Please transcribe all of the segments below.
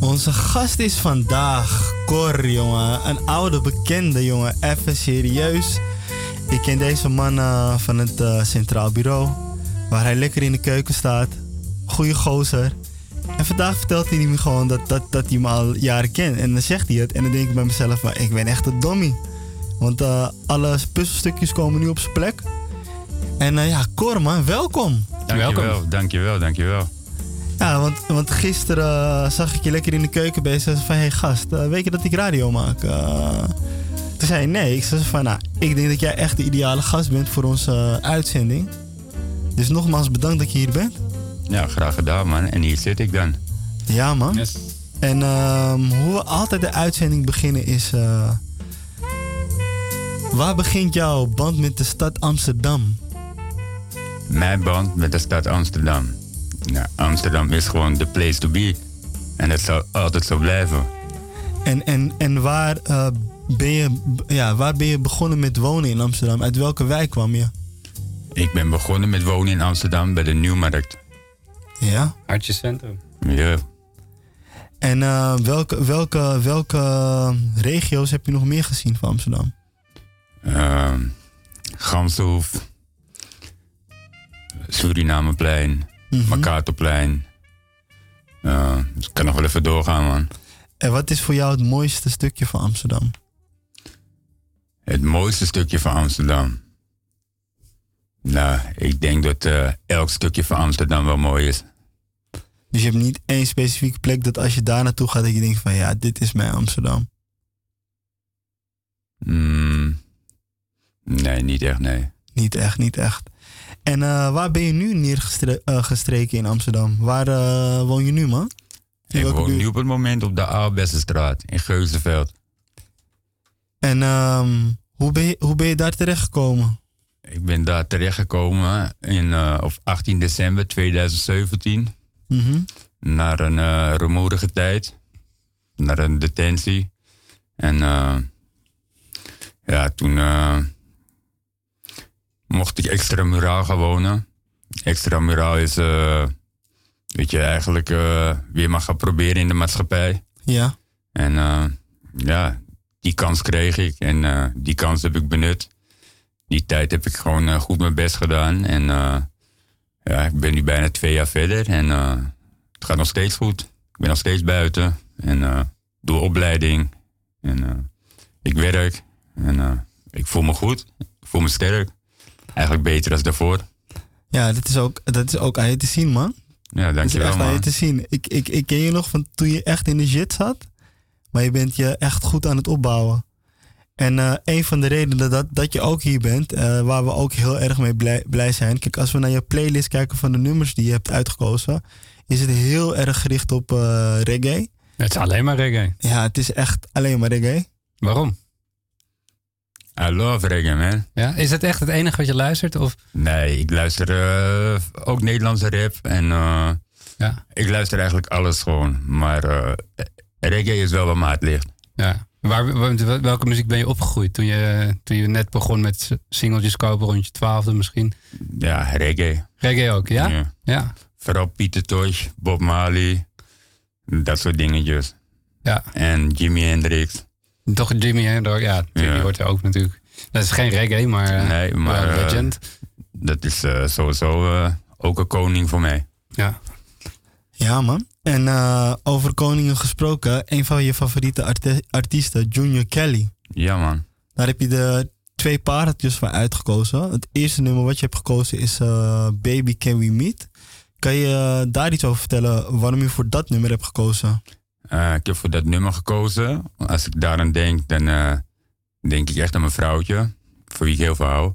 Onze gast is vandaag Cor, jongen. Een oude bekende, jongen. Even serieus. Ik ken deze man uh, van het uh, Centraal Bureau. Waar hij lekker in de keuken staat. Goeie gozer. En vandaag vertelt hij me gewoon dat, dat, dat hij me al jaren kent. En dan zegt hij het. En dan denk ik bij mezelf, maar ik ben echt een dommy. Want uh, alle puzzelstukjes komen nu op zijn plek. En ja, Cor man, welkom. Dankjewel, welkom. dankjewel, dankjewel. Ja, want, want gisteren uh, zag ik je lekker in de keuken bezig. Van, hé hey, gast, uh, weet je dat ik radio maak? Uh, toen zei je nee. Ik zei van, nou, ik denk dat jij echt de ideale gast bent voor onze uitzending. Dus nogmaals bedankt dat je hier bent. Ja, graag gedaan man. En hier zit ik dan. Ja man. Yes. En um, hoe we altijd de uitzending beginnen is... waar begint jouw band met de stad Amsterdam? Mijn band met de stad Amsterdam? Nou, Amsterdam is gewoon de place to be. En dat zal altijd zo blijven. En, en, en waar, uh, ben je, ja, waar ben je begonnen met wonen in Amsterdam? Uit welke wijk kwam je? Ik ben begonnen met wonen in Amsterdam bij de Nieuwmarkt. Ja? Hartje Centrum. Ja. En uh, welke, welke, welke regio's heb je nog meer gezien van Amsterdam? Uh, Gamshoef. Surinameplein. Mm -hmm. Mercatorplein. Uh, dus ik kan nog wel even doorgaan, man. En wat is voor jou het mooiste stukje van Amsterdam? Het mooiste stukje van Amsterdam? Nou, ik denk dat uh, elk stukje van Amsterdam wel mooi is. Dus je hebt niet één specifieke plek dat als je daar naartoe gaat, dat je denkt van ja, dit is mijn Amsterdam? Mm, nee, niet echt, nee. Niet echt, niet echt. En uh, waar ben je nu neergestreken uh, in Amsterdam? Waar uh, woon je nu, man? In ik woon nu op het moment op de Aalbessenstraat in Geuzenveld. En um, hoe, ben je, hoe ben je daar terechtgekomen? Ik ben daar terechtgekomen in, op 18 december 2017. Mm -hmm. Naar een uh, rumoerige tijd. Naar een detentie. En ja, toen mocht ik extramuraal gaan wonen. Extramuraal is, uh, weet je, eigenlijk uh, weer maar gaan proberen in de maatschappij. Ja. En uh, ja, die kans kreeg ik en die kans heb ik benut. Die tijd heb ik gewoon goed mijn best gedaan. En ja, ik ben nu bijna twee jaar verder en het gaat nog steeds goed. Ik ben nog steeds buiten en doe opleiding. En ik werk en ik voel me goed. Ik voel me sterk eigenlijk beter als daarvoor. Ja, dat is ook, dat is ook aan je te zien, man. Ja, dankjewel, Dat is echt man. aan je te zien. Ik, ik, ik ken je nog van toen je echt in de shit zat. Maar je bent je echt goed aan het opbouwen. En uh, een van de redenen dat, dat je ook hier bent, uh, waar we ook heel erg mee blij, blij zijn. Kijk, als we naar je playlist kijken van de nummers die je hebt uitgekozen, is het heel erg gericht op uh, reggae. Het is alleen maar reggae. Ja, het is echt alleen maar reggae. Waarom? I love reggae, man. Ja? Is het echt het enige wat je luistert? Of? Nee, ik luister uh, ook Nederlandse rap. En uh, ja. ik luister eigenlijk alles gewoon. Maar uh, reggae is wel wat maat ligt. Ja. Waar, welke muziek ben je opgegroeid toen je, toen je net begon met singeltjes kopen rond je twaalfde misschien? Ja, reggae. Reggae ook, ja? Ja. ja. Vooral Pieter Tosh, Bob Marley. Dat soort dingetjes. Ja. En Jimi Hendrix. Toch Jimmy Hendrix, ja, Jimmy ja. hoort er ook natuurlijk. Dat is geen reggae, maar, nee, maar uh, legend. Uh, dat is uh, sowieso ook een koning voor mij. Ja. Ja, man. En over koningen gesproken, een van je favoriete arti artiesten, Junior Kelly. Ja, man. Daar heb je de twee pareltjes van uitgekozen. Het eerste nummer wat je hebt gekozen is Baby Can We Meet. Kan je daar iets over vertellen waarom je voor dat nummer hebt gekozen? Uh, ik heb voor dat nummer gekozen. Als ik daaraan denk, dan uh, denk ik echt aan mijn vrouwtje. Voor wie ik heel veel hou.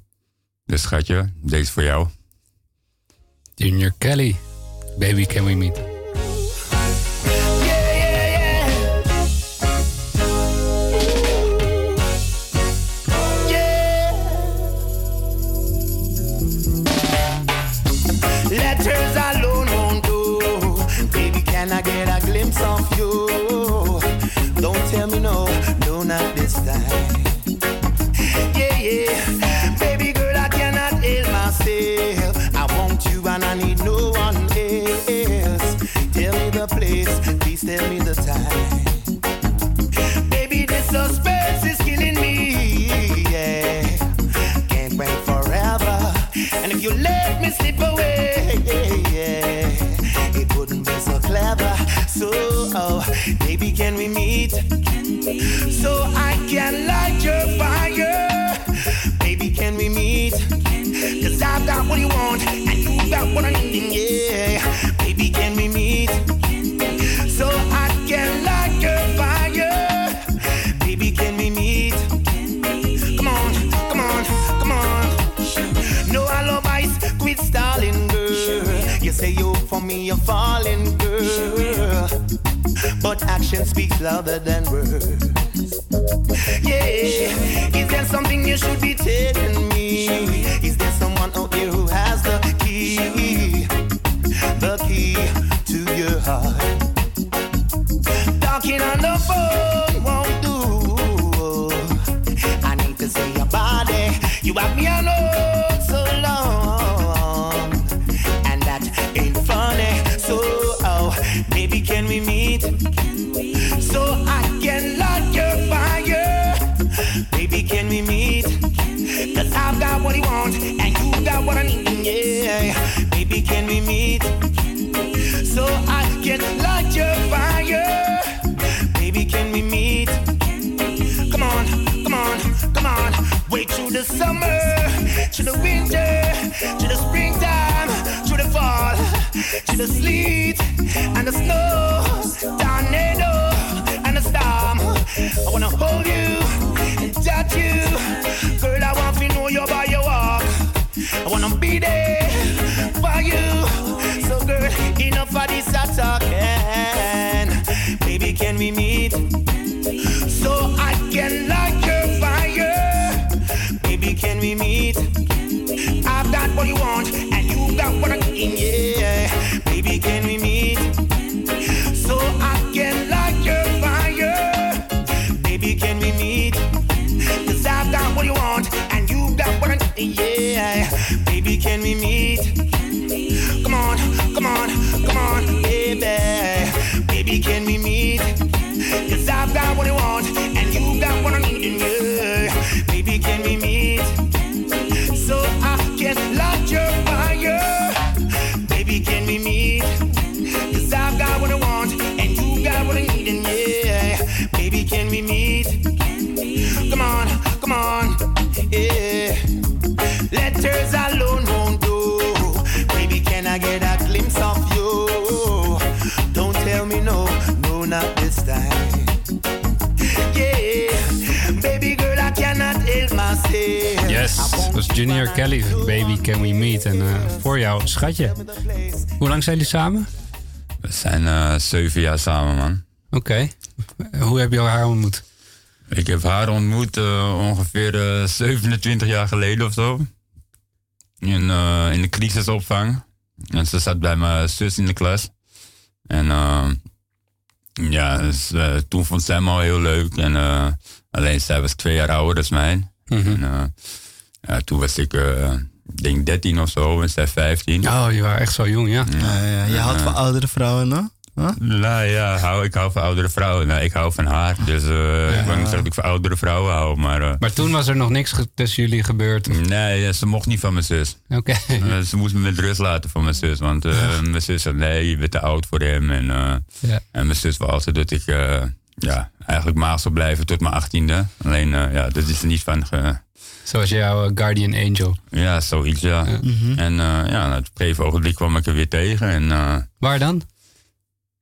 Dus schatje, deze is voor jou. Junior Kelly, Baby Can We Meet. Meet? So I can light your fire. Baby, can we meet? Cause I've got what you want and you got what I need. Yeah, action speaks louder than words. Yeah, is there something you should be telling me? Is there someone out there who has the key? The key to your heart. Talking on the phone light your fire. Baby, can we meet? Come on, come on, come on. Through the summer, the winter, the springtime, the fall, the sleet and the snow, tornado and the storm. I wanna hold you and touch you, girl. I want to know you by your walk. I wanna be there Junior Kelly, Baby Can We Meet. En eh, voor jou, schatje. Hoe lang zijn jullie samen? We zijn eh, zeven jaar samen, man. Oké. Hoe heb je haar ontmoet? Ik heb haar ontmoet eh, ongeveer eh, 27 jaar geleden of zo. In, eh, in de crisisopvang. En ze zat bij mijn zus in de klas. En ja, dus, toen vond zij me al heel leuk. En, alleen zij was twee jaar ouder dan mij. En, eh, ja, toen was ik, eh, denk 13 of zo en zij 15. Oh, je was echt zo jong, ja. Ja, ja. Je houdt van oudere vrouwen, no? Huh? Nou ja, hou, ik hou van oudere vrouwen. Nou, ik hou van haar. Dus eh, ik wil niet zeggen dat ik van oudere vrouwen hou. Maar, eh, Maar toen was er nog niks tussen jullie gebeurd. Oké. nee, ze mocht niet van mijn zus. Eh, ze moest me met rust laten van mijn zus. Want eh, mijn zus zei, nee, je bent te oud voor hem. En, eh, Ja. en mijn zus wil altijd dat ik eh, ja, eigenlijk maag zou blijven tot mijn achttiende. Alleen, eh, ja, dat is er niet van... Ge, Zoals jouw eh, guardian angel. ja, zoiets, ja. En eh, ja, nou, op een gegeven ogenblik kwam ik er weer tegen. En, eh, Waar dan?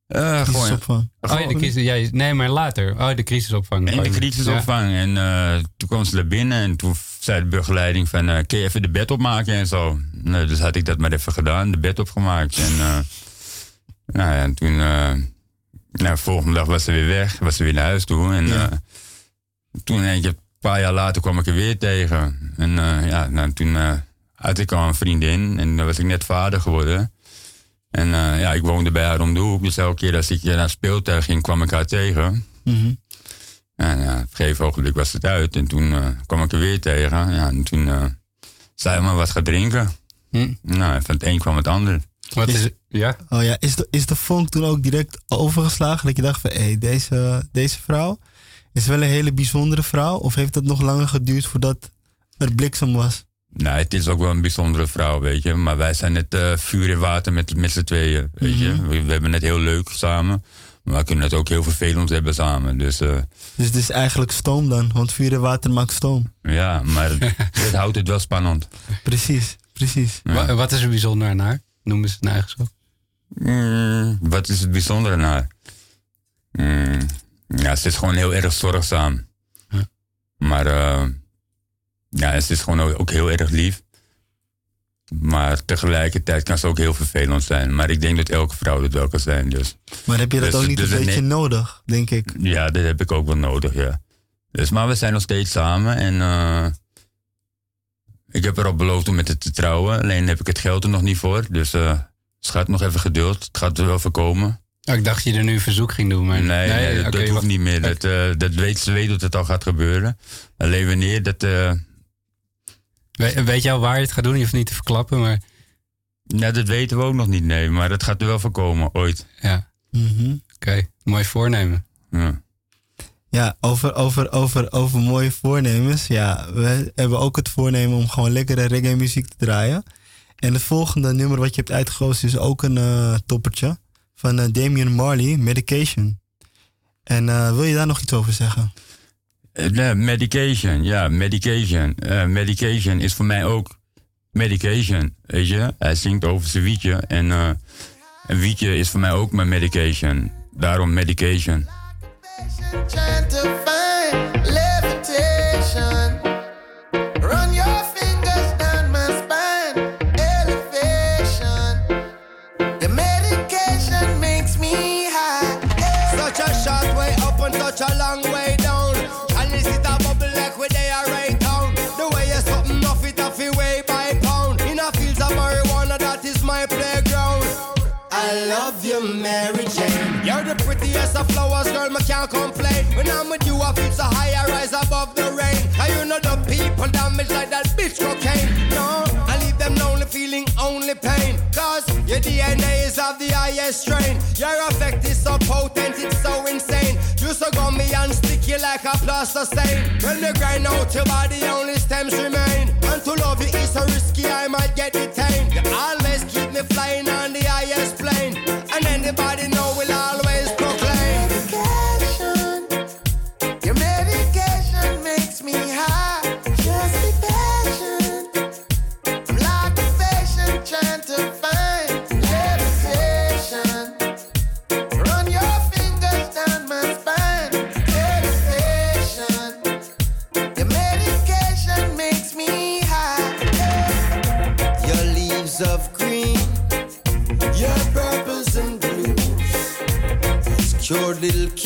eh, gewoon, Crisisopvang. Oh, ja, de crisis, jij, nee, maar later. Oh, de crisisopvang. In de Oh, crisisopvang. En eh, toen kwam ze er binnen en toen zei de begeleiding van... eh, kun je even de bed opmaken en zo? Nou, dus had ik dat maar even gedaan, de bed opgemaakt. En eh, nou ja, en toen... eh, nou, volgende dag was ze weer weg, was ze weer naar huis toe. En Ja. eh, toen, een een paar jaar later, kwam ik er weer tegen. En eh, ja, nou, toen eh, had ik al een vriendin en dan was ik net vader geworden. En eh, ja, ik woonde bij haar om de hoek. Dus elke keer als ik naar speeltuig ging, kwam ik haar tegen. Mhm. En ja, een gegeven ogenblik was het uit. En toen eh, kwam ik er weer tegen. Ja, en toen uh, zei maar wat gaan drinken. Hm. Nou, van het een kwam het ander. Wat is? Ja? Oh ja, is de, is de vonk toen ook direct overgeslagen? Dat je dacht van, hé, hey, deze, deze vrouw is wel een hele bijzondere vrouw? Of heeft het nog langer geduurd voordat er bliksem was? Nou, het is ook wel een bijzondere vrouw, weet je. Maar wij zijn net uh, vuur en water met, met z'n tweeën, weet je. We, we, hebben het heel leuk samen. Maar we kunnen het ook heel vervelend hebben samen. Dus, uh, dus het is eigenlijk stoom dan? Want vuur en water maakt stoom. Ja, maar het houdt het wel spannend. Precies, precies. Ja. Wat is er bijzonder aan haar? Noemen ze het een eigenschap? Mm, wat is het bijzonder aan haar? Mm, ja, ze is gewoon heel erg zorgzaam. Huh? Maar uh, ja, ze is gewoon ook heel erg lief. Maar tegelijkertijd kan ze ook heel vervelend zijn. Maar ik denk dat elke vrouw dat wel kan zijn. Dus. Maar heb je dat dus, ook niet dus een beetje nee, nodig, denk ik? Ja, dat heb ik ook wel nodig, ja. Dus, maar we zijn nog steeds samen. En uh, ik heb erop beloofd om met het te trouwen. Alleen heb ik het geld er nog niet voor. Dus uh, schat, nog even geduld. Het gaat er wel voorkomen. Oh, ik dacht je er nu een verzoek ging doen. Maar... Nee, nee, nee dat, okay, dat hoeft niet meer. Dat, uh, dat weet, ze weet dat het al gaat gebeuren. Alleen wanneer, dat... Uh, We, weet je al waar je het gaat doen? Je hoeft niet te verklappen, maar... Ja, dat weten we ook nog niet, nee. Maar dat gaat er wel voorkomen, ooit. Ja. -hmm. Oké, okay. mooi voornemen. Ja. Ja, over, over, over, over mooie voornemens. Ja, we hebben ook het voornemen om gewoon lekkere reggae muziek te draaien. En het volgende nummer wat je hebt uitgekozen is ook een uh, toppertje. Van uh, Damian Marley, Medication. En uh, wil je daar nog iets over zeggen? Uh, medication, ja, medication. Uh, medication is voor mij ook medication, weet je. Hij zingt over zijn wietje en uh, een wietje is voor mij ook mijn medication. Daarom medication. You, Mary Jane. You're the prettiest of flowers, girl, me can't complain. When I'm with you, I feel so high, I rise above the rain. And you know the people damage like that bitch cocaine. No, I leave them lonely, feeling only pain. Cause your DNA is of the highest strain. Your effect is so potent, it's so insane. You so gummy and sticky like a plaster stain. When you grind out your body, only stems remain. And to love you is so risky, I might get detained. You always keep me flying on the little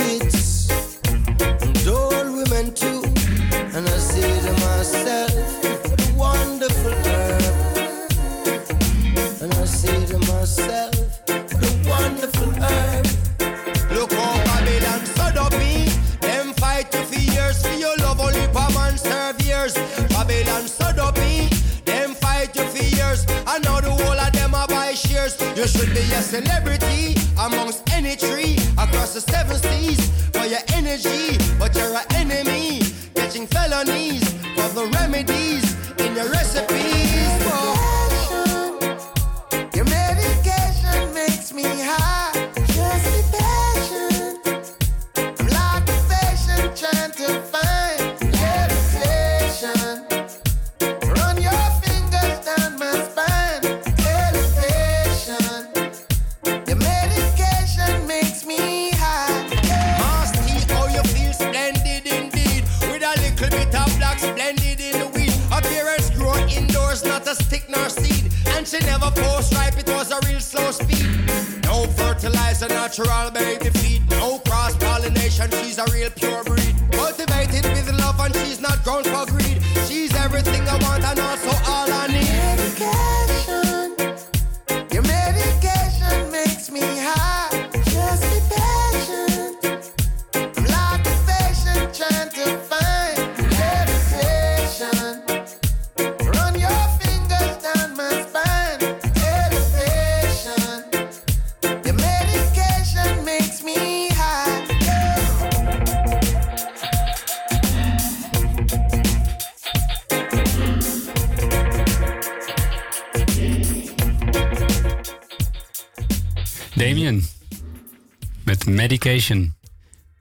You should be a celebrity amongst any tree across the seven seas for your energy, but you're an enemy. Catching felonies for the remedies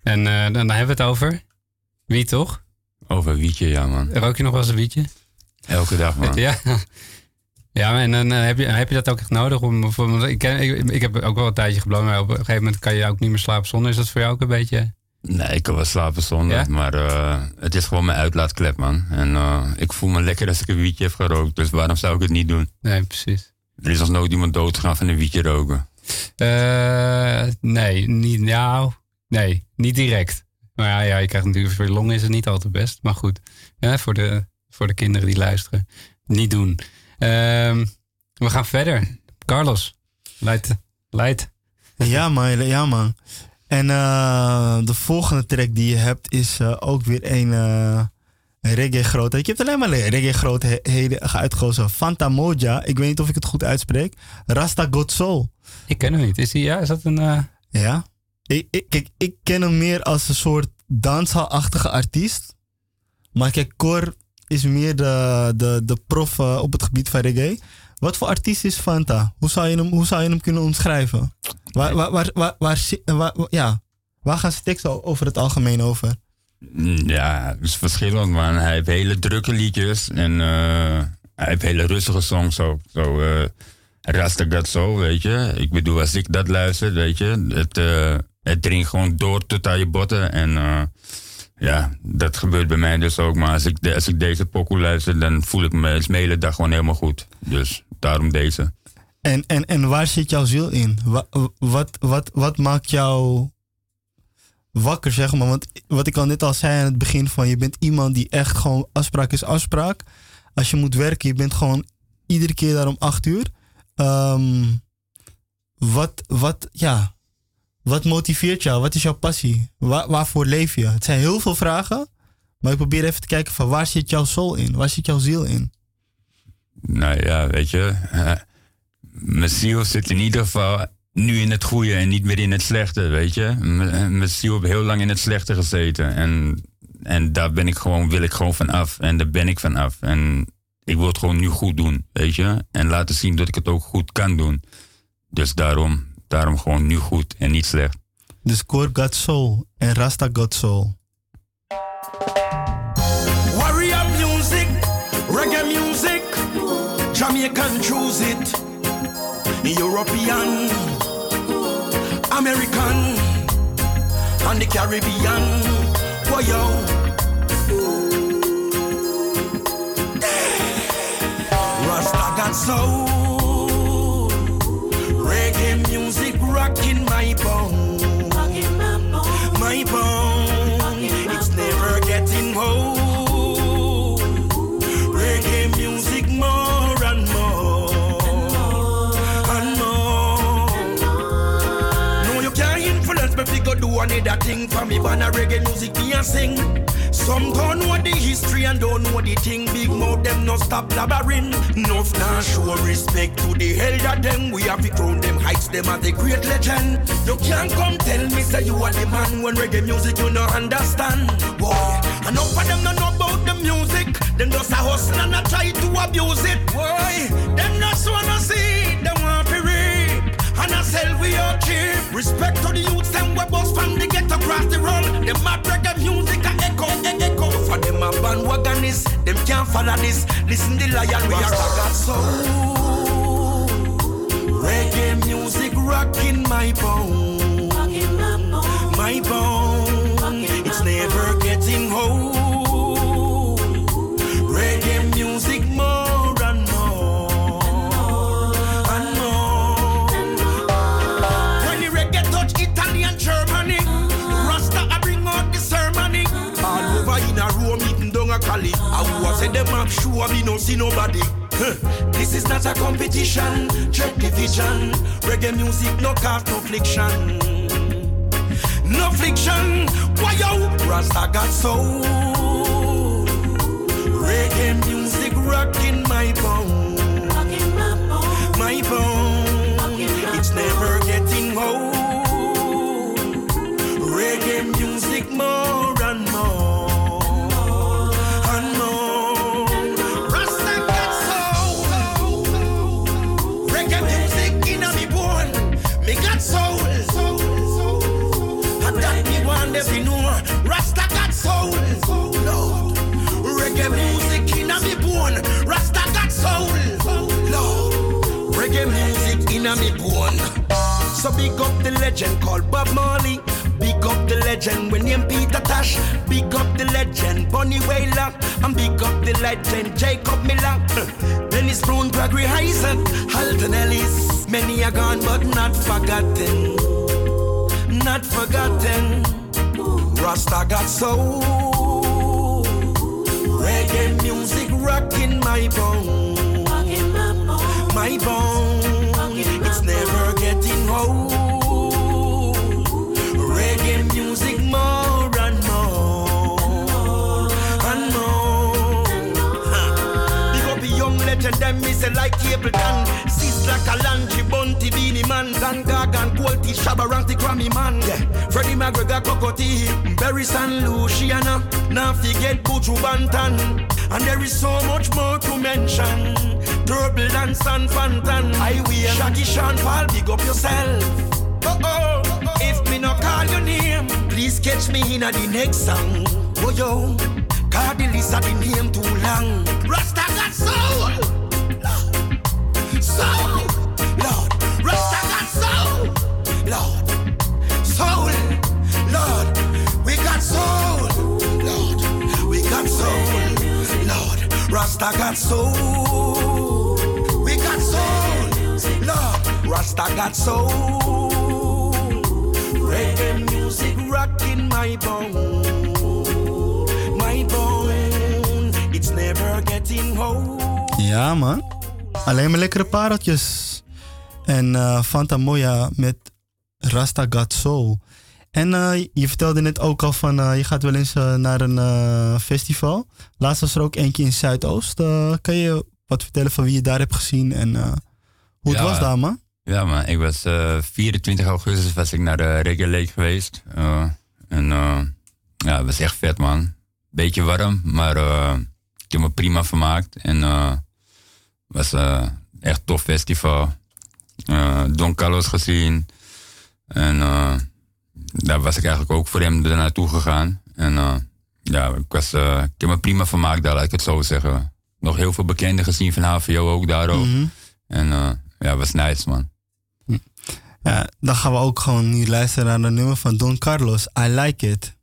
En eh, dan dan hebben we het over... Wie toch? Over wietje, ja man. Rook je nog wel eens een wietje? Elke dag man. Ja. Ja, en dan eh, heb, je, heb je dat ook echt nodig om... voor- want ik, ken, ik, ik heb ook wel een tijdje gebloot, maar op een gegeven moment kan je ook niet meer slapen zonder. Is dat voor jou ook een beetje... Nee, ik kan wel slapen zonder, Ja? maar eh, het is gewoon mijn uitlaatklep man. En ik voel me lekker als ik een wietje heb gerookt, dus waarom zou ik het niet doen? Nee, precies. Er is alsnog iemand doodgegaan van een wietje roken. Eh, nee, niet, nou, nee, niet direct. Maar ja, ja, je krijgt natuurlijk voor je longen is het niet altijd best. Maar goed, ja, voor, de, voor de kinderen die luisteren, niet doen. Ehm, we gaan verder. Carlos, leid. leid. Ja man, ja man. En eh, de volgende track die je hebt is eh, ook weer een eh, reggae grootheid. Je hebt alleen maar reggae grootheden uitgekozen. Fanta Moja, ik weet niet of ik het goed uitspreek. Rasta God Soul. Ik ken hem niet. Is, die, ja, is dat een... eh, Ja. Ik, ik, kijk, ik ken hem meer als een soort danshaalachtige artiest. Maar kijk, Cor is meer de, de, de prof eh, op het gebied van reggae. Wat voor artiest is Fanta? Hoe zou je hem, hoe zou je hem kunnen omschrijven? Waar, waar, waar, waar, waar- ja. waar gaan zijn teksten over het algemeen over? Mm, Ja, het is verschillend man. Hij heeft hele drukke liedjes en eh, hij heeft hele rustige songs ook. Zo, eh Rasta Got Soul, weet je. Ik bedoel, als ik dat luister, weet je, het, eh, het dringt gewoon door tot aan je botten. En eh, ja, dat gebeurt bij mij dus ook. Maar als ik, de- als ik deze pokoe luister, dan voel ik me mijn hele dag gewoon helemaal goed. Dus daarom deze. En, en, en waar zit jouw ziel in? Wat, wat, wat, wat maakt jou wakker, zeg maar? Want wat ik al net al zei aan het begin van... je bent iemand die echt gewoon afspraak is afspraak. Als je moet werken, je bent gewoon iedere keer daar om acht uur. Ehm, wat, wat, ja, wat motiveert jou? Wat is jouw passie? Waar, waarvoor leef je? Het zijn heel veel vragen. Maar ik probeer even te kijken van waar zit jouw soul in? Waar zit jouw ziel in? Nou ja, weet je. mijn ziel zit in ieder geval nu in het goede en niet meer in het slechte, weet je. Mijn ziel heeft heel lang in het slechte gezeten. En, en daar ben ik gewoon, wil ik gewoon van af. En daar ben ik van af. En ik wil het gewoon nu goed doen, weet je. En laten zien dat ik het ook goed kan doen. Dus daarom, daarom gewoon nu goed en niet slecht. Dus Core got soul en Rasta got soul. Warrior music, reggae music, Jamaican choose it, European, American, and the Caribbean. Whoa, soul, reggae music rocking my bone, my bone. It's never getting old. Reggae music more and more and more. No, you can't influence me go do another thing for me. A reggae music me a sing. Some don't know the history and don't know the thing. Big mouth them no stop blabbering. Enough now show respect to the elder them. We have to crown them heights them as a great legend. You can't come tell me say you are the man when reggae music you no understand. Boy, enough of them no know about the music. Them just a hustle and a try to abuse it. Boy, them just wanna see. Them want to reap and I sell we all cheap. Respect to the youths them we bust from the ghetto across the road. Them mad reggae music a echo, echo. For them a bandwagonists, them can't follow this. Listen the lion we are got soul. Reggae music rocking my bone, my bone. It's never getting old. A I was say them up sure we no see nobody. Huh. This is not a competition, check the vision. Reggae music, no cause no fiction. No fiction, why yo? Rasta got soul. Reggae music rocking my bone, my bone. It's never getting old. Reggae music more every new Rasta got soul. Lord. Reggae music in a me bone. Rasta got soul. Lord. Reggae music in a me bone. So big up the legend called Bob Marley. Big up the legend William Peter Tash. Big up the legend Bonnie Whaler. And big up the legend Jacob Miller. Dennis Brown, Gregory Isaac, Halton Ellis. Many are gone but not forgotten. Not forgotten. Rasta got soul. Reggae music rocking my bone. My bone. It's never getting old. Reggae music more and more and more. Big up the young legend, them say like Capleton. Like a Lanchi, Bunty, Beanie Man, Dan Gagan, Quality, the Grammy Man. Yeah. Freddie McGregor, Cocotee, Barry San Luciana. Now forget Buju Banton. And there is so much more to mention. Turble and San Fantan. I will. Shaggy Sean Paul, big up yourself. Oh oh. If me no call your name, please catch me in a the next song. Oh yo, list of the name too long. Rasta got soul, soul, Lord. Rasta got soul, Lord, soul, Lord. We got soul, Lord. We got soul, Lord. Rasta got soul. We got soul, Lord. Rasta got soul. Reggae music rocking my bone. My bone. It's never getting old. Ja, man. Alleen maar lekkere pareltjes. En eh Fanta Moya met Rasta Got Soul. En eh, je vertelde net ook al van eh, je gaat wel eens naar een festival. Laatst was er ook eentje in Zuidoost. Kan je wat vertellen van wie je daar hebt gezien en hoe het Ja. was daar, man? Ja, man. Ik was eh 24 augustus was ik naar de Reggae Lake geweest. En ja, het was echt vet, man. Beetje warm, maar ik heb me prima vermaakt. En was eh echt tof festival. Eh, Don Carlos gezien. En eh, daar was ik eigenlijk ook voor hem er naartoe gegaan. En ja, ik, was, ik heb me prima vermaakt daar, laat ik het zo zeggen. Nog heel veel bekenden gezien van HVO ook daar ook. Mhm. En ja, was nice, man. Ja, dan gaan we ook gewoon nu luisteren naar de nummer van Don Carlos. I like it.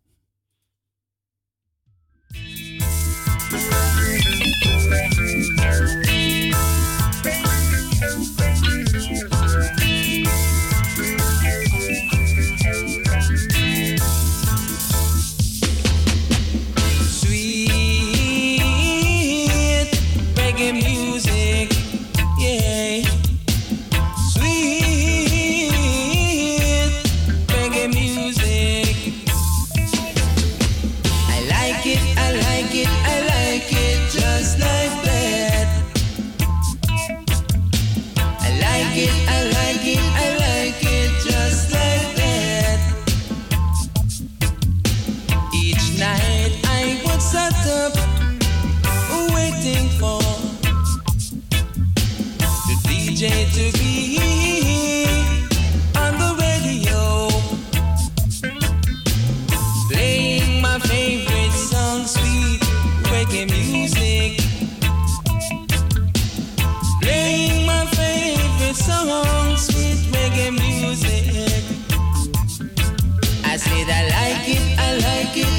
I like it, I like it,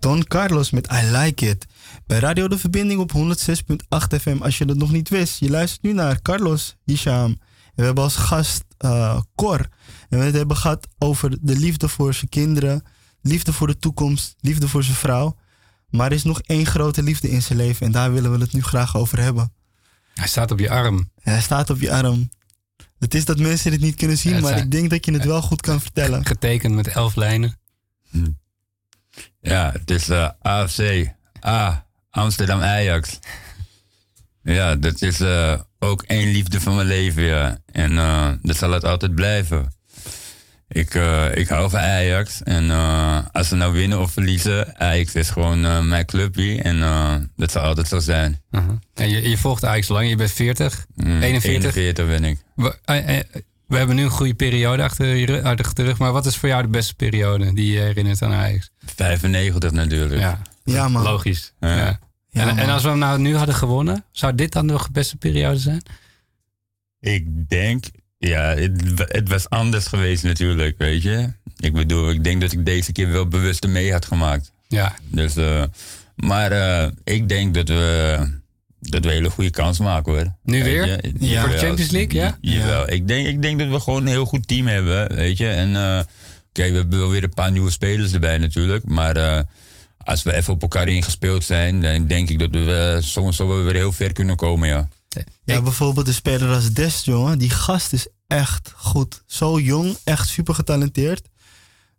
Don Carlos met I Like It. Bij Radio De Verbinding op 106.8 FM. Als je dat nog niet wist, je luistert nu naar Carlos Hisham. En we hebben als gast eh Cor. En we het hebben gehad over de liefde voor zijn kinderen, liefde voor de toekomst, liefde voor zijn vrouw. Maar er is nog één grote liefde in zijn leven en daar willen we het nu graag over hebben. Hij staat op je arm. Hij staat op je arm. Het is dat mensen dit niet kunnen zien, Ja, maar zijn- ik denk dat je het wel goed kan vertellen. Getekend met elf lijnen. Ja, het is eh, AFC. A. Amsterdam Ajax. Ja, dat is eh, ook één liefde van mijn leven, ja. En eh, dat zal het altijd blijven. Ik, ik hou van Ajax. En als ze nou winnen of verliezen, Ajax is gewoon mijn clubje. En dat zal altijd zo zijn. Uh-huh. En je, je volgt Ajax lang, je bent 40, Mm, 41. 41 ben ik. We, hebben nu een goede periode achter, achter de rug. Maar wat is voor jou de beste periode die je herinnert aan Ajax? 95 natuurlijk. Ja, Ja, man. logisch. Ja. Ja. Ja, en, als we hem nou nu hadden gewonnen, zou dit dan nog de beste periode zijn? Ik denk, ja, het, het was anders geweest natuurlijk, weet je. Ik bedoel, ik denk dat ik deze keer wel bewust mee had gemaakt. Ja, Dus, eh, maar eh, ik denk dat we, dat we een hele goede kans maken hoor. Nu weer? je? Ja. Voor de Champions League, ja? Jawel. Ik, denk, ik denk dat we gewoon een heel goed team hebben, weet je. En eh, oké, we hebben wel weer een paar nieuwe spelers erbij natuurlijk. Maar eh, als we even op elkaar ingespeeld zijn, dan denk ik dat we uh, soms wel weer heel ver kunnen komen, ja. Ja, bijvoorbeeld een speler als Dest, jongen. Die gast is echt goed. Zo jong, echt super getalenteerd.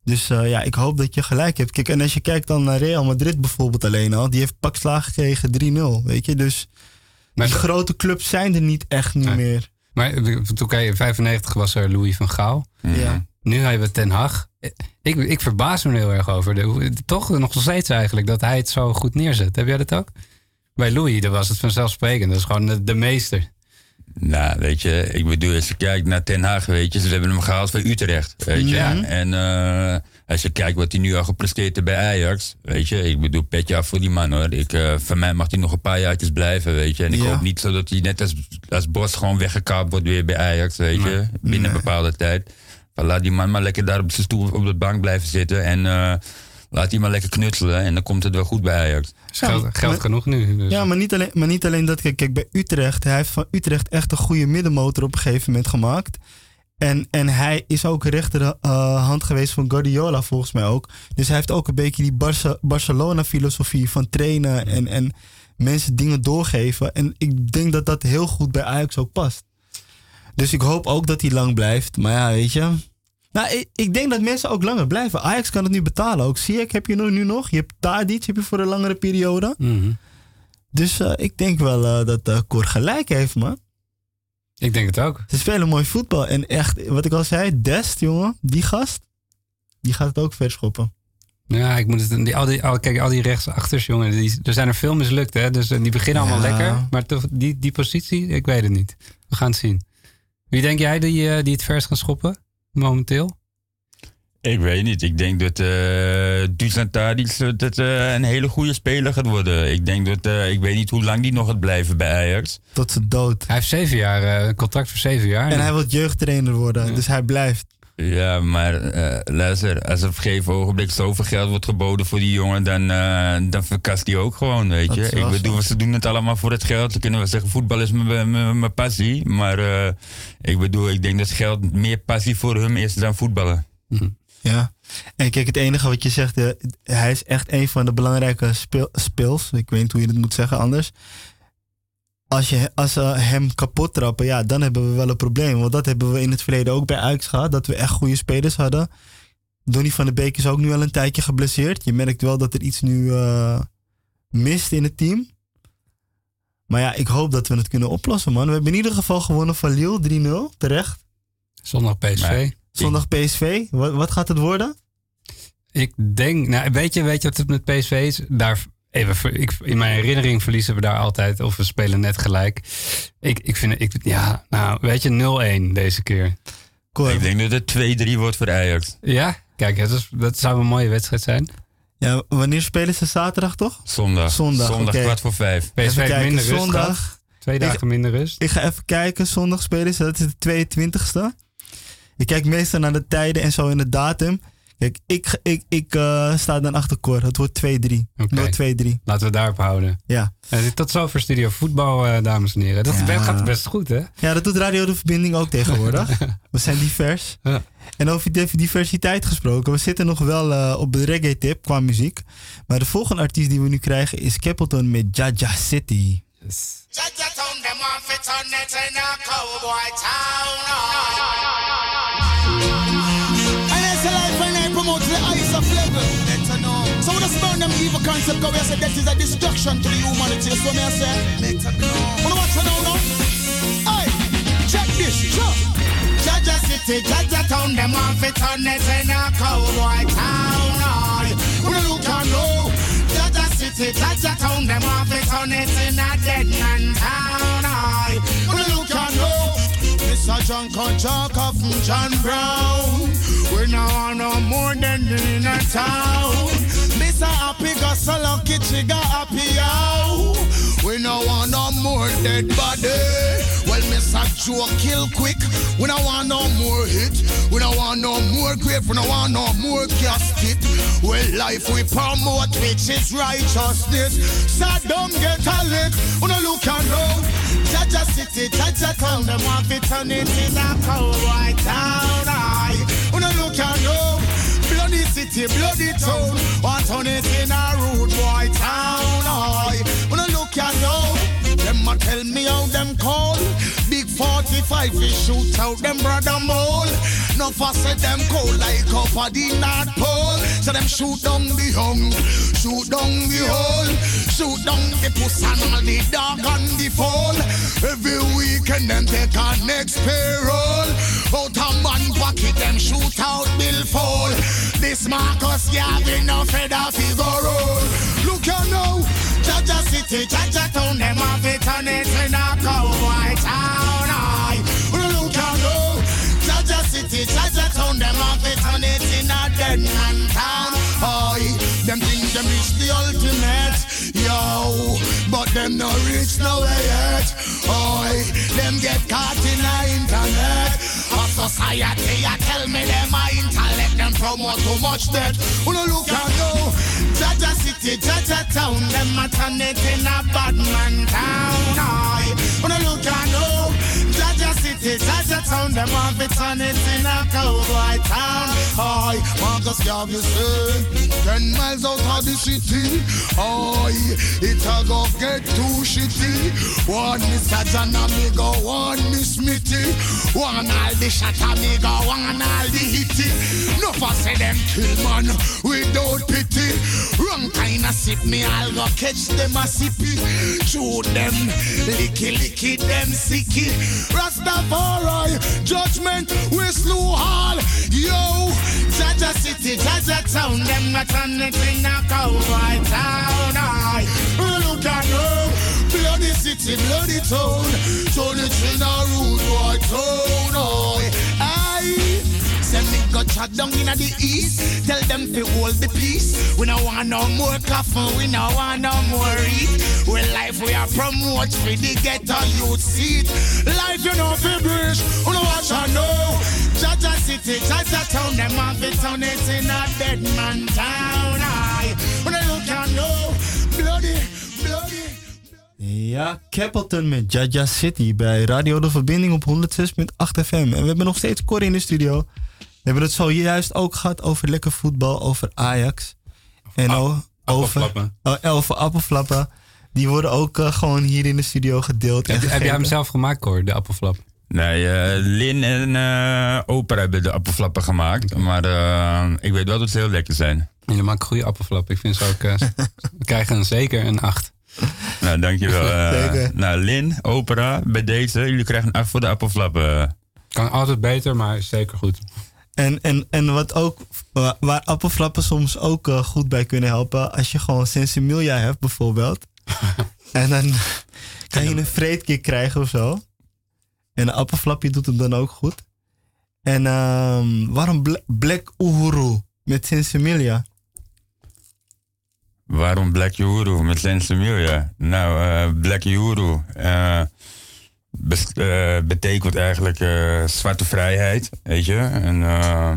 Dus eh, ja, ik hoop dat je gelijk hebt. Kijk, en als je kijkt dan naar Real Madrid bijvoorbeeld alleen al. Die heeft pak slaag gekregen 3-0, weet je. Dus Maar, die grote clubs zijn er niet echt niet Nee. meer. maar eh, toen kijk, in 95 was er Louis van Gaal. Ja. Nu hebben we Ten Hag. Ik, ik verbaas me er heel erg over. De, toch nog steeds eigenlijk dat hij het zo goed neerzet. Heb jij dat ook? Bij Louis dat was het vanzelfsprekend. Dat is gewoon de, de meester. Nou, weet je, ik bedoel, als je kijkt naar Ten Haag, weet je, ze hebben hem gehaald van Utrecht, weet je. Ja. En eh, als je kijkt wat hij nu al gepresteerd heeft bij Ajax, weet je, ik bedoel, petje af voor die man hoor. Ik, eh, van mij mag hij nog een paar jaartjes blijven, weet je. En ik Ja. hoop niet zo dat hij net als, als Bos gewoon weggekaapt wordt weer bij Ajax, weet je, binnen een bepaalde tijd. Maar laat die man maar lekker daar op zijn stoel op de bank blijven zitten en eh, laat hij maar lekker knutselen en dan komt het wel goed bij Ajax. Geld, geld maar- genoeg nu. Dus. Ja, maar niet, alleen, maar niet alleen dat. Kijk, kijk, bij Utrecht, hij heeft van Utrecht echt een goede middenmotor op een gegeven moment gemaakt. En, en hij is ook rechterhand geweest van Guardiola volgens mij ook. Dus hij heeft ook een beetje die Barca- Barcelona-filosofie van trainen en, en mensen dingen doorgeven. En ik denk dat dat heel goed bij Ajax ook past. Dus ik hoop ook dat hij lang blijft. Maar ja, weet je. Nou, ik, ik denk dat mensen ook langer blijven. Ajax kan het nu betalen ook. Zie ik, heb je nu, nu nog. Je hebt Tadic heb je voor een langere periode. Mhm. Dus eh, ik denk wel eh, dat uh, Cor gelijk heeft, man. Ik denk het ook. Ze spelen mooi voetbal. En echt, wat ik al zei, Dest, jongen, die gast, die gaat het ook verschoppen. Ja, ik moet het. Die, al die, al, kijk, al die rechtsachters, jongen. Die, er zijn er veel mislukt, hè? Dus die beginnen allemaal Ja. lekker. Maar toch, die, die positie, ik weet het niet. We gaan het zien. Wie denk jij die, die het verst gaan schoppen? Momenteel? Ik weet niet. Ik denk dat eh Dusan Tadic dat, eh, een hele goede speler gaat worden. Ik denk dat, eh, ik weet niet hoe lang die nog gaat blijven bij Ajax. Tot zijn dood. Hij heeft zeven jaar, eh, een contract voor zeven jaar. En hij wil jeugdtrainer worden, Ja. dus hij blijft. Ja, maar luister, als er op een gegeven ogenblik zoveel geld wordt geboden voor die jongen, dan, eh, dan verkast hij ook gewoon, weet Dat je. Ik bedoel, ze doen het allemaal voor het geld. Dan kunnen we zeggen, voetbal is mijn- passie. Maar eh, ik bedoel, ik denk dat geld meer passie voor hem is dan voetballen. Ja. En kijk, het enige wat je zegt, hij is echt een van de belangrijke speel, speels. Ik weet niet hoe je het moet zeggen anders. Als, je, als ze hem kapot trappen, ja, dan hebben we wel een probleem. Want dat hebben we in het verleden ook bij Ajax gehad. Dat we echt goede spelers hadden. Donny van de Beek is ook nu al een tijdje geblesseerd. Je merkt wel dat er iets nu eh, mist in het team. Maar ja, ik hoop dat we het kunnen oplossen, man. We hebben in ieder geval gewonnen van Lille 3-0. Terecht. Zondag PSV. Zondag PSV. Wat, wat gaat het worden? Ik denk, nou, weet je, weet je wat het met PSV is? Daar, even, ik, in mijn herinnering verliezen we daar altijd, of we spelen net gelijk. Ik, ik vind, ik, ja, nou, weet je, 0-1 deze keer. Ik denk dat het 2-3 wordt voor Ajax. Ja, kijk, dat, is, dat zou een mooie wedstrijd zijn. Ja, wanneer spelen ze zaterdag toch? Zondag. Zondag, Zondag kwart voor vijf. PSV kijken, minder rust. Twee dagen minder rust. Ik ga even kijken. Zondag spelen ze. Dat is de 22e. Ik kijk meestal naar de tijden en zo in de datum. Ik, ik, ik eh, sta dan achter Cor. Het wordt 2-3. Oké. Wordt 2-3. Laten we daarop houden. Ja. En tot zover Studio Voetbal, eh, dames en heren. Dat Ja. gaat best goed, hè? ja, dat doet Radio De Verbinding ook tegenwoordig. we zijn divers. Ja. En over div- diversiteit gesproken. We zitten nog wel eh, op de reggae tip qua muziek. Maar de volgende artiest die we nu krijgen is Capleton met Jaja City. Jaja town, them want fit on it in a cowboy town. And it's a life and I promote the ice of level. Better know. So when I burn them evil concept, go I say that is a destruction to the humanity. So me I say, better know. Wanna watch it now, now? Hey, check this, check. Jaja city, Jaja town, them want fit on it in a cowboy town. When you look and know. Jaja city, Jaja town, them want fit on it in a dead man town. When you look and know. Mr. John Conchaka from John Brown. We now want no more than in a town. Mr. Happy got so lucky, she got happy out. We no want no more dead body. Well, Mr. Joe kill quick. We no want no more hit. We no want no more grave. We no want no more casket. Well, life we promote, which is righteousness. Saddam get a lick. We no look and know. Jaja city, Jaja town, them want fit on it in a cowboy town. Aye. When you look and know. Bloody city, bloody town. Want on it in a rude boy town. Aye. When you look and know. A tell me how them call. Big 45 we shoot out them brother mole. No say them cold like up at the North Pole. So them shoot down the hung, shoot down the hole, shoot down the puss and all the dog and the fall. Every weekend them take our next payroll. Out a man pocket them shoot out bill fall. This Marcus Gavin no feather figure roll. Jaja city, Jaja town, them want fit on it in a cowboy town. You look and know. Jaja city, Jaja town, them want fit on it in a dead man town. Aye, them think them reach the ultimate, yo. But them no reach nowhere yet. Aye, them get caught in the internet. Society, I tell me them a intellect, them promote too much debt. Wanna look and go, Jaja city, Jaja town, them a turn in a bad man town. When you look and know. Jaja city, Jaja town, them want fit on it in a cowboy town. Aye, Marcus Garvey ten miles out of the city. Aye, it a go get too shitty. One Mr. John amigo, one Miss Mitty. One all the shot amigo, one all the hitty. No for say them kill man without pity. Wrong kind of sip me, I'll go catch them a sippy. Shoot them, licky licky them sicky. Rastafari, judgment, we slew all. Yo, Jaja city, Jaja town, them a turn it in a cowboy town. You look and know. bloody city, bloody town. Turn it in a rude boy town. Oh, Send me go chat down in the east. Tell them to hold the peace. We no want no more coffin. We no want no more eat. We life we are promote for the ghetto youth seat. Life you know fi bridge. We no watch and know. Jaja city, Jaja town, them want fit on it in a dead man town. Aye. When you look and know. Bloody, bloody. Ja, Capleton met Jaja City bij Radio De Verbinding op 106.8 FM. En we hebben nog steeds Corrie in de studio. We hebben het zojuist ook gehad over lekker voetbal, over Ajax. En over, appelflappen. oh, en over appelflappen. Die worden ook eh, gewoon hier in de studio gedeeld. Heb, heb jij hem zelf gemaakt, Cor, de appelflap? Nee, eh, Lin en eh Oprah hebben de appelflappen gemaakt. Maar eh, ik weet wel dat ze heel lekker zijn. Jullie maken goede appelflap. Ik vind ze ook... eh, we krijgen een, zeker een 8. Nou, dankjewel. eh Zeker. nou, Lin, Oprah, bij deze. Jullie krijgen een 8 voor de appelflappen. Kan altijd beter, maar is zeker goed. En, en, en wat ook, wa- waar appelflappen soms ook eh, goed bij kunnen helpen. Als je gewoon sensimilia hebt bijvoorbeeld. en dan kan je een vreedkick krijgen of zo. En een appelflapje doet het dan ook goed. En ehm, waarom Bla- Black Uhuru met sensimilia? Waarom Black Uhuru met Sensimilia? Nou, eh, Black Uhuru eh, eh, betekent eigenlijk eh, zwarte vrijheid, weet je. En, eh,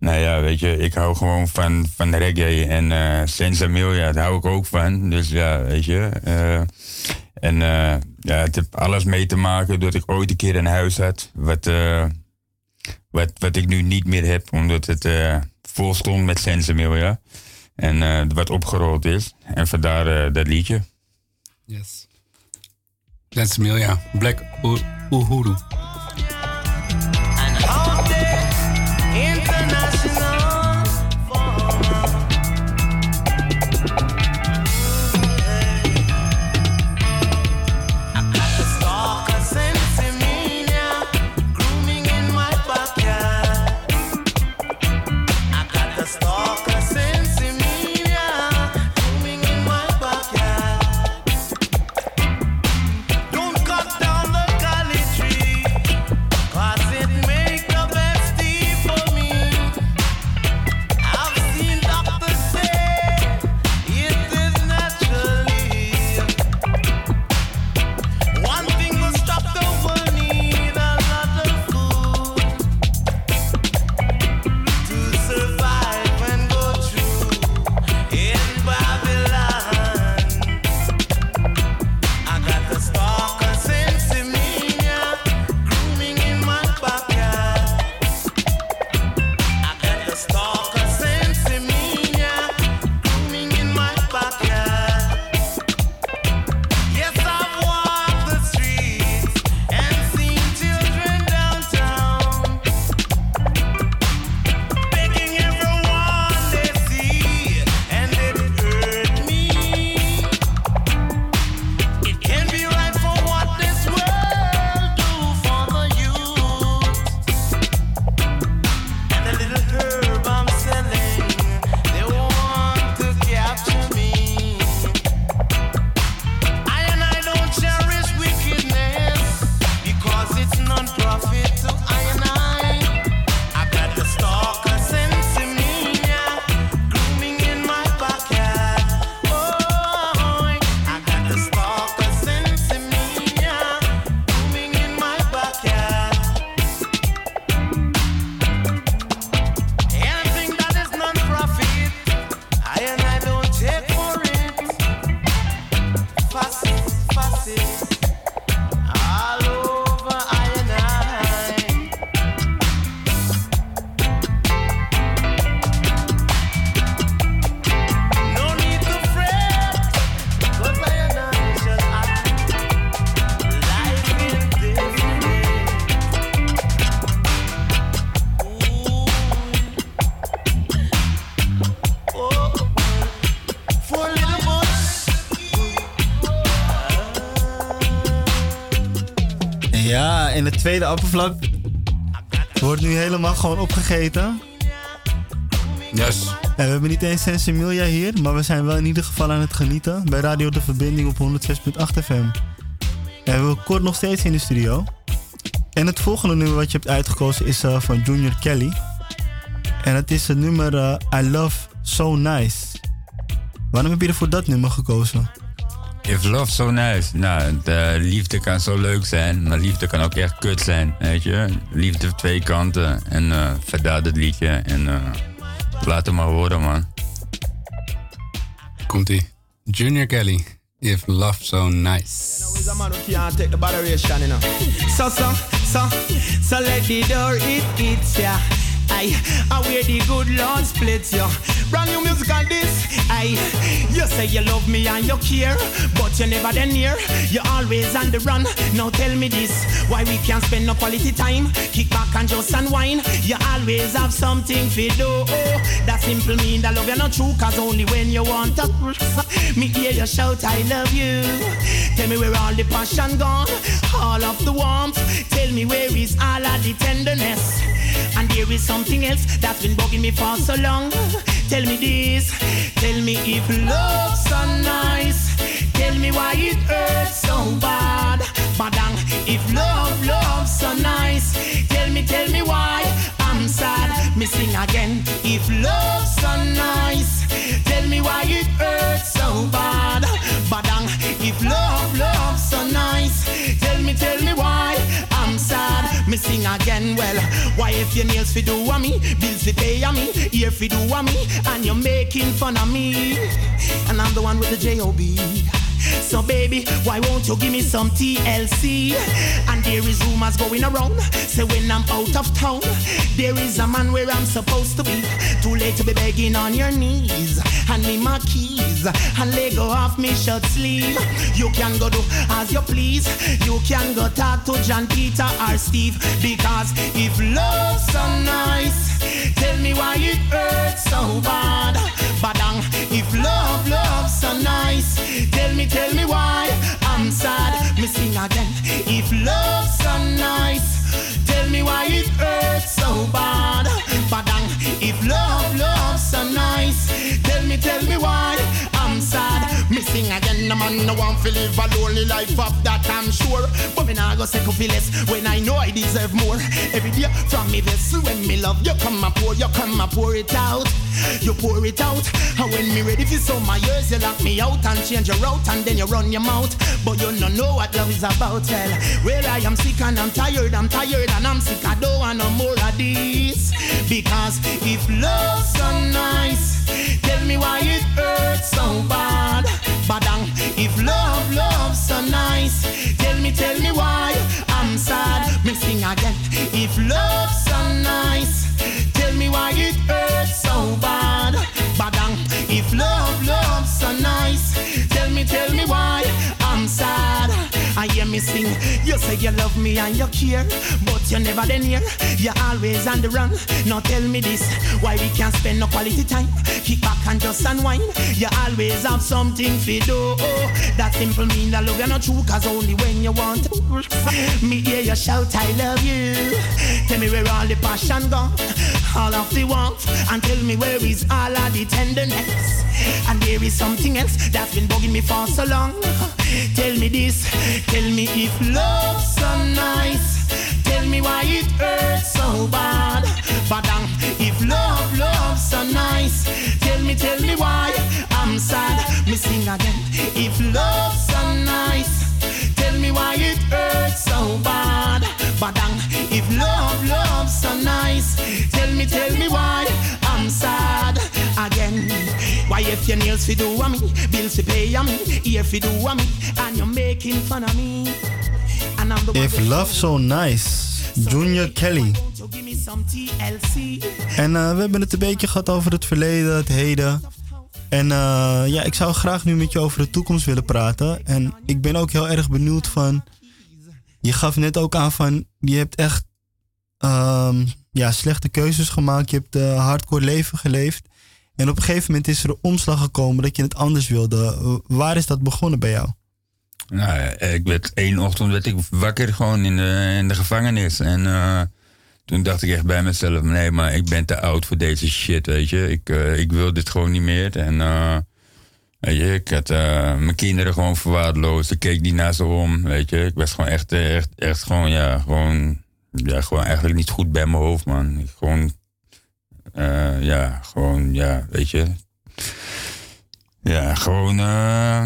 Nou ja, weet je, ik hou gewoon van, van reggae en eh Senza Milia, daar hou ik ook van. Dus ja, weet je. en ja, het heeft alles mee te maken dat ik ooit een keer een huis had. Wat, wat, wat ik nu niet meer heb, omdat het vol stond met Senza Milia. En wat opgerold is. En vandaar eh, dat liedje. Yes. Let's Milia. Black U- Uhuru. Tweede appelflap wordt nu helemaal gewoon opgegeten. Yes. En we hebben niet eens Sensimilia hier, maar we zijn wel in ieder geval aan het genieten bij Radio De Verbinding op 106.8 FM. En we hebben kort nog steeds in de studio. En het volgende nummer wat je hebt uitgekozen is eh, van Junior Kelly. En het is het nummer eh, I Love So Nice. Waarom heb je er voor dat nummer gekozen? If love so nice. Nou, de liefde kan zo leuk zijn, maar liefde kan ook echt kut zijn, weet je. Liefde heeft twee kanten. En eh vandaar het liedje. En eh laat het maar horen, man. Komt-ie. Junior Kelly. If Love So Nice. He's a man who can't take the botheration, you know. So, so, so, so let the door it hits ya. I, where the good Lord splits you. Brand new music on this. I, you say you love me and you care, but you're never then near. You're always on the run. Now tell me this, why we can't spend no quality time? Kick back and just unwind. You always have something to do. That simple mean that love you're not true, cause only when you want to. Me hear you shout, I love you. Tell me where all the passion gone, all of the warmth. Tell me where is all of the tenderness. And there is something else that's been bugging me for so long. Tell me this, tell me if love's so nice. Tell me why it hurts so bad. Badang, if love, love's so nice. Tell me, tell me why I'm sad. Me sing again. If love's so nice, tell me why it hurts so bad. Badang, if love, love's so nice. Tell me, tell me. Me sing again. Well, why if your nails fi do a me, bills fi pay a me, ear fi do a me, and you're making fun of me, and I'm the one with the J O B. So baby, why won't you give me some TLC? And there is rumors going around, say when I'm out of town, there is a man where I'm supposed to be. Too late to be begging on your knees. Hand me my keys and let go off me shirt sleeve. You can go do as you please. You can go talk to John Peter or Steve. Because if love's so nice, tell me why it hurts so bad. Badang, if love, love's so nice, tell me, tell me why I'm sad. Me sing again. If love's so nice, tell me why it hurts so bad. Badang, if love, love's so nice, tell me, tell me why sing again, the man no want to live a lonely life of that I'm sure. But me nah go second feel less when I know I deserve more. Every day from me vessel when me love you come and pour, you come and pour it out. You pour it out, and when me ready for some my years, you lock me out and change your route, and then you run your mouth. But you no know what love is about. Well, well I am sick and I'm tired, I'm tired and I'm sick. I don't want no more of this because if love's so nice, tell me why it hurts so bad. Badang, if love, love's so nice, tell me, tell me why I'm sad. Me sing again. If love's so nice, tell me why it hurts so bad. Badang, if love, love's so nice, tell me, tell me why I'm sad. I hear me sing. You say you love me and you care, but you never then here. You're always on the run. Now tell me this: why we can't spend no quality time? Kick back and just unwind. You always have something to do. That simple mean that love you not true, cause only when you want. Me hear you shout, I love you. Tell me where all the passion gone, all of the warmth, and tell me where is all of the tenderness. And there is something else that's been bugging me for so long. Tell me this, tell me if love's so nice. Tell me why it hurts so bad. Badang, if love, love's so nice. Tell me, tell me why I'm sad. Me sing again. If love's so nice, tell me why it hurts so bad. Badang, if love, love's so nice. Tell me, tell me why your nails fi do a me, bills fi pay a me, ear fi do a me, and you're making fun of me. And I'm the one If Love So Nice, Junior Kelly. En eh, we hebben het een beetje gehad over het verleden, het heden. En eh, ja, ik zou graag nu met je over de toekomst willen praten. En ik ben ook heel erg benieuwd van... Je gaf net ook aan van... Je hebt echt ehm, ja, slechte keuzes gemaakt. Je hebt een hardcore leven geleefd. En op een gegeven moment is er een omslag gekomen dat je het anders wilde. Waar is dat begonnen bij jou? Nou, ja, ik werd één ochtend werd ik wakker gewoon in de, in de gevangenis. En eh, toen dacht ik echt bij mezelf, nee, maar ik ben te oud voor deze shit, weet je. Ik, eh, ik wil dit gewoon niet meer. En eh, weet je, ik had eh, mijn kinderen gewoon verwaarloosd. Ik keek niet naar ze om, weet je. Ik was gewoon echt, eh, echt, echt gewoon, ja, gewoon, ja, gewoon eigenlijk niet goed bij mijn hoofd, man. Gewoon, eh, ja, gewoon, ja, weet je. Ja, gewoon eh,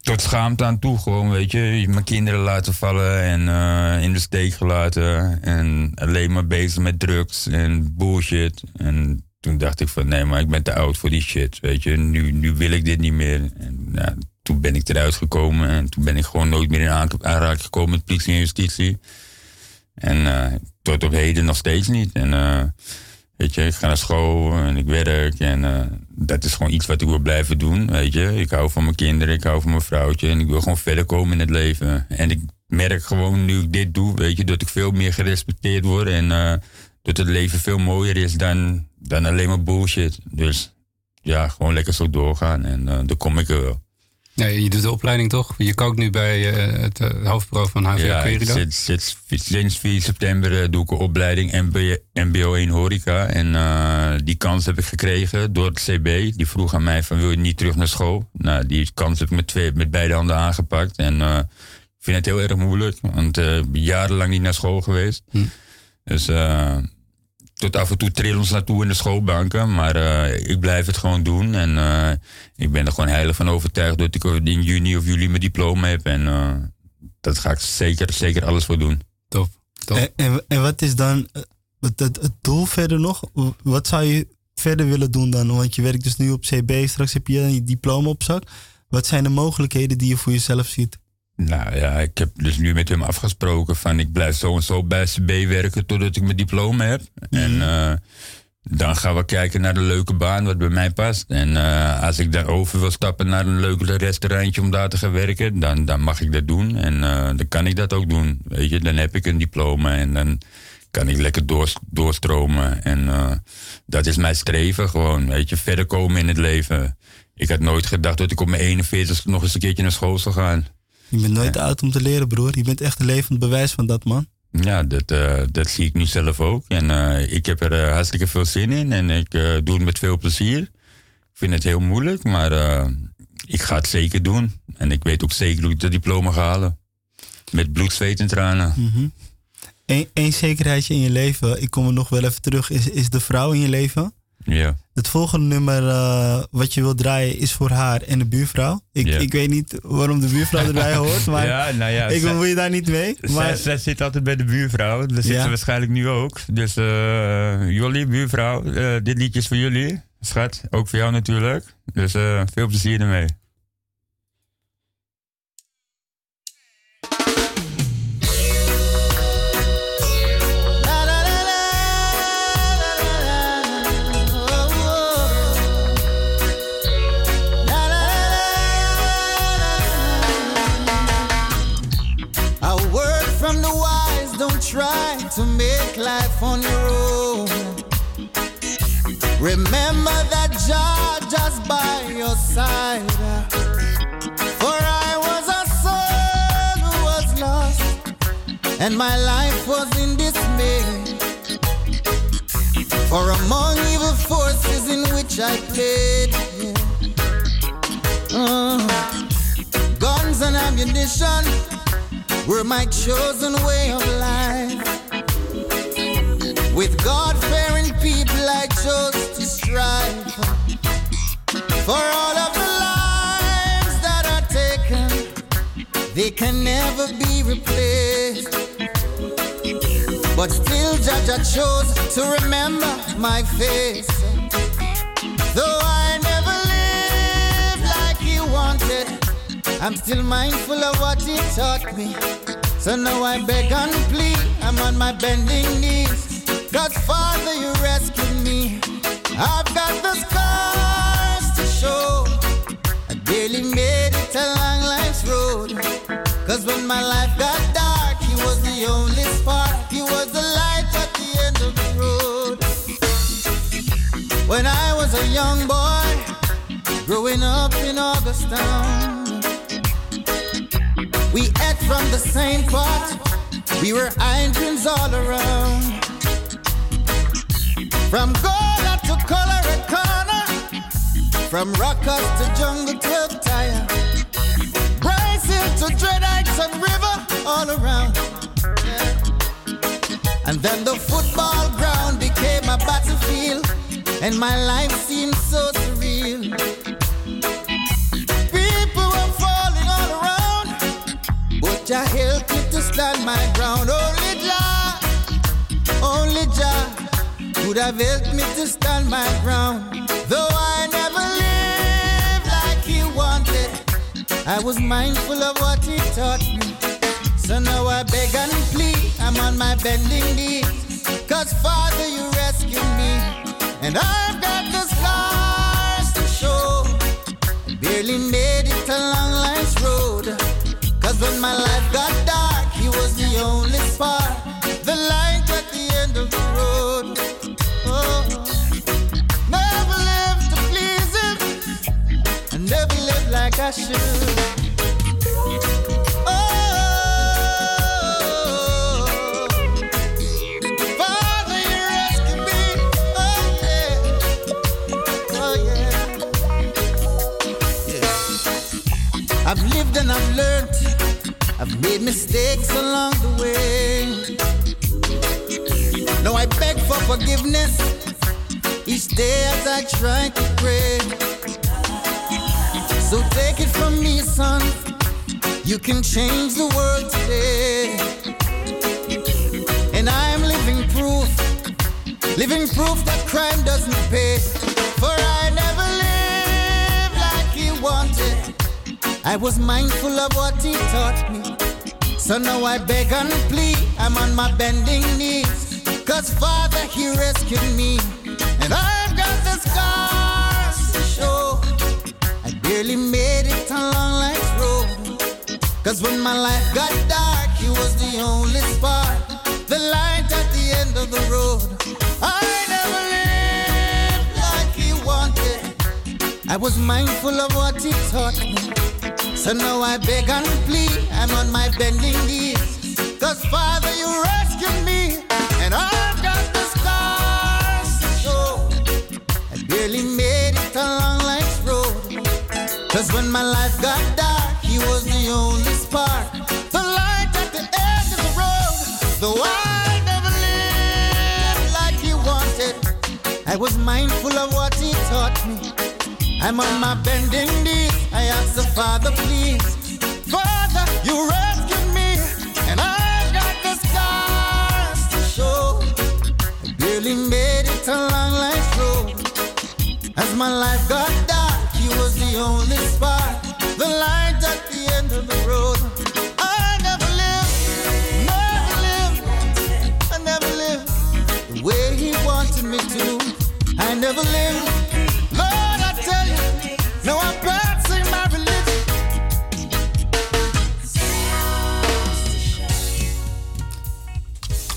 tot schaamte aan toe, gewoon, weet je. Mijn kinderen laten vallen en eh, in de steek gelaten. En alleen maar bezig met drugs en bullshit. En toen dacht ik van, nee, maar ik ben te oud voor die shit, weet je. Nu, nu wil ik dit niet meer. En toen ben ik eruit gekomen en toen ben ik gewoon nooit meer in aanraking gekomen met politie en justitie. En tot op heden nog steeds niet. En weet je, ik ga naar school en ik werk. En eh, dat is gewoon iets wat ik wil blijven doen. Weet je, ik hou van mijn kinderen, ik hou van mijn vrouwtje. En ik wil gewoon verder komen in het leven. En ik merk gewoon nu ik dit doe, weet je, dat ik veel meer gerespecteerd word. En eh, dat het leven veel mooier is dan, dan alleen maar bullshit. Dus ja, gewoon lekker zo doorgaan. En eh dan kom ik er wel. Ja, je doet de opleiding toch? Je kookt nu bij eh, het eh, hoofdbureau van HVA Ja, Querido. sinds, sinds, sinds 4 september eh, doe ik een opleiding MB, MBO 1 horeca. En die kans heb ik gekregen door het CB. Die vroeg aan mij van wil je niet terug naar school? Nou, die kans heb ik met, twee, met beide handen aangepakt. En ik vind het heel erg moeilijk. Want ik ben jarenlang niet naar school geweest. Dus eh, tot af en toe trillen ons naartoe in de schoolbanken. Maar eh, ik blijf het gewoon doen. En eh, ik ben er gewoon heilig van overtuigd dat ik in juni of juli mijn diploma heb. En eh, dat ga ik zeker, zeker alles voor doen. Top. Toch? En, en, en wat is dan het, het, het doel verder nog? Wat zou je verder willen doen dan? Want je werkt dus nu op CB, straks heb je je diploma op zak. Wat zijn de mogelijkheden die je voor jezelf ziet? Nou ja, ik heb dus nu met hem afgesproken van ik blijf zo en zo bij CB werken totdat ik mijn diploma heb. En eh, dan gaan we kijken naar de leuke baan wat bij mij past. En eh, als ik dan over wil stappen naar een leuk restaurantje om daar te gaan werken, dan, dan mag ik dat doen. En eh, dan kan ik dat ook doen. Weet je, dan heb ik een diploma en dan kan ik lekker door, doorstromen. En dat is mijn streven gewoon. Weet je, verder komen in het leven. Ik had nooit gedacht dat ik op mijn 41 nog eens een keertje naar school zou gaan. Je bent nooit te oud om te leren, broer. Je bent echt een levend bewijs van dat, man. Ja, dat, eh, dat zie ik nu zelf ook. En eh, ik heb er eh, hartstikke veel zin in en ik doe het met veel plezier. Ik vind het heel moeilijk, maar ik ga het zeker doen. En ik weet ook zeker hoe ik dat diploma ga halen. Met bloed, zweet en tranen. Mhm. Eén zekerheidje in je leven, ik kom er nog wel even terug, is, is de vrouw in je leven. Ja. Het volgende nummer eh, wat je wil draaien is voor haar en de buurvrouw. Ik, ik weet niet waarom de buurvrouw erbij hoort, maar ja, nou ja, ik bemoei daar niet mee. Maar zij zit altijd bij de buurvrouw. Daar zit Ja. ze waarschijnlijk nu ook. Dus eh jullie, buurvrouw, eh, dit liedje is voor jullie. Schat, ook voor jou natuurlijk. Dus veel plezier ermee. Life on your own. Remember that Jah just by your side. For I was a soul who was lost, and my life was in dismay. For among evil forces in which I played, yeah. Uh, guns and ammunition were my chosen way of life. With God fearing people, I chose to strive for all of the lives that are taken. They can never be replaced. But still, Judge, I chose to remember my face. Though I never lived like he wanted, I'm still mindful of what he taught me. So now I beg and plead, I'm on my bending knees. God, Father, you rescued me. I've got the scars to show. I barely made it along life's road. Cause when my life got dark, he was the only spark. He was the light at the end of the road. When I was a young boy, growing up in Augustown, we ate from the same pot. We were irons all around. From Gola to Colorado, Corner, from Rockers to Jungle 12 Tire, Bryson to Dread Heights and River, all around. And then the football ground became a battlefield, and my life seemed so surreal. People were falling all around, but Jah helped me to stand my ground. Only Jah, only Jah could have helped me to stand my ground. Though I never lived like He wanted, I was mindful of what He taught me. So now I beg and plead, I'm on my bending knees. Cause Father, you rescued me, and I've got the scars to show. Barely made it along life's road. Cause when my life got dark, he was the only spark, the light at the end of the like I should. I've lived and I've learned. I've made mistakes along the way. Now I beg for forgiveness each day as I try to pray. So take it from me, son. You can change the world today. And I am living proof, living proof that crime doesn't pay. For I never lived like he wanted. I was mindful of what he taught me. So now I beg and plead, I'm on my bending knees. Cause Father, he rescued me. I barely made it along life's road. Cause when my life got dark, He was the only spark. The light at the end of the road. I never lived like He wanted. I was mindful of what He taught me. So now I beg and plead, I'm on my bending knees. Cause Father, you rescued me, and I've mindful of what he taught me. I'm on my bending knees. I ask the Father, please. Father, you rescued me, and I've got the scars to show. I barely made it along life's road. As my life got dark, he was the only spark, the light at the end of the road. I never lived, never lived, I never lived the way he wanted me to.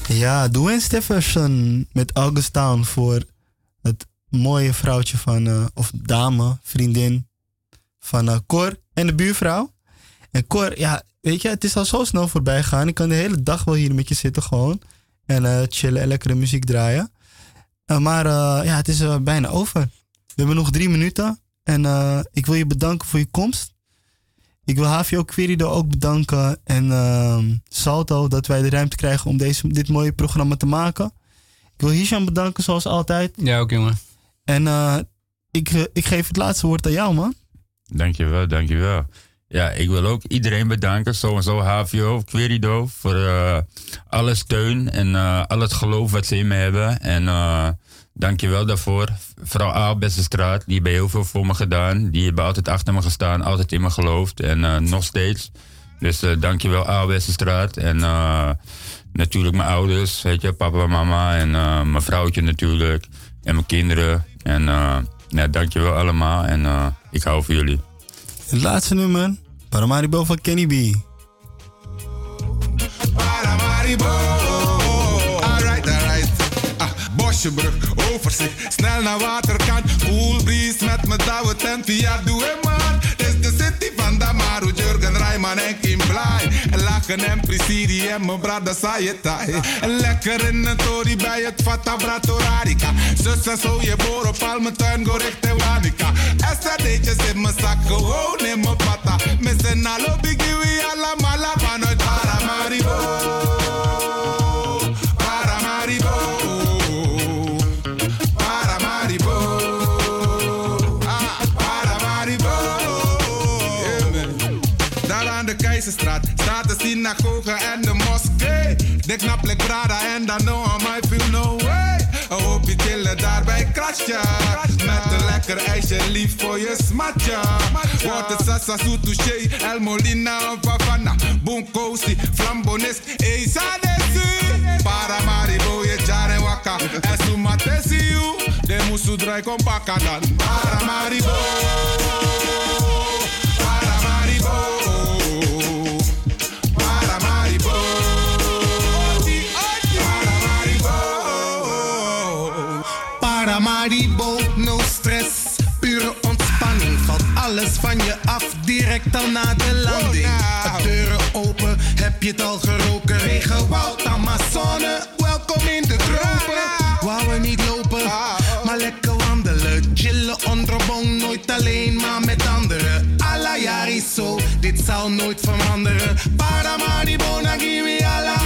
Ja, Dwayne Stefferson met August Town voor het mooie vrouwtje van, eh, of dame, vriendin van eh, Cor en de buurvrouw. En Cor, ja, weet je, het is al zo snel voorbij gegaan. Ik kan de hele dag wel hier met je zitten gewoon. En eh, chillen en lekkere muziek draaien. Eh, maar eh, ja, het is eh, bijna over. We hebben nog drie minuten. En eh, ik wil je bedanken voor je komst. Ik wil HVO Querido ook bedanken en ehm, Salto dat wij de ruimte krijgen om deze, dit mooie programma te maken. Ik wil Hisham bedanken zoals altijd. Ja, ook jongen. En eh, ik, ik geef het laatste woord aan jou, man. Dankjewel, dankjewel. Ja, ik wil ook iedereen bedanken, sowieso HVO, Querido, voor eh, alle steun en eh, al het geloof wat ze in me hebben. En uh, dankjewel daarvoor. Vrouw A, Beste Straat, die hebben heel veel voor me gedaan. Die hebben altijd achter me gestaan, altijd in me geloofd en nog steeds. Dus dankjewel A, Beste Straat. En natuurlijk mijn ouders, weet je, papa en mama en mijn vrouwtje natuurlijk. En mijn kinderen. En ja, dankjewel allemaal en ik hou van jullie. Het laatste nummer, Paramaribo van Kenny B. Paramaribo. Alright, alright. Ah, Bosjebrug, overzicht, snel naar waterkant. Cool breeze met mijn douwe tent via Doe man. Dit is de city van Damaru, Jurgen Rijman en Kim Blij. En lachen en Prisidi en mijn brada Sayetai. En lekker in een tori bij het Fata Bratorarica. Zus en zo, je al mijn tuin, go richting Wanica. SRD'tjes in mijn zak, gewoon in mijn pata. Missen alle biggie, we allemaal vanuit Paramaribo. Paramaribo. En de moskee. De knaple Prada en dan no I feel no way. Een hoopje chillen daar bij Krasja. Met een lekker ijsje lief voor je smatja. Wordt het sasa El Molina of Favana. Bunkosi, Flambonis, Esa Desi. Paramaribo, je waka. En sumatesi you, de musu draai kom. Paramaribo. Paramaribo. Af, direct al na de landing. De deuren open, heb je het al geroken? Regenwoud, Amazone, welkom in de tropen. Wou we niet lopen, maar lekker wandelen. Chillen onder boom, nooit alleen, maar met anderen. Alla jari zo, dit zal nooit veranderen. Paramaribo, na give me alla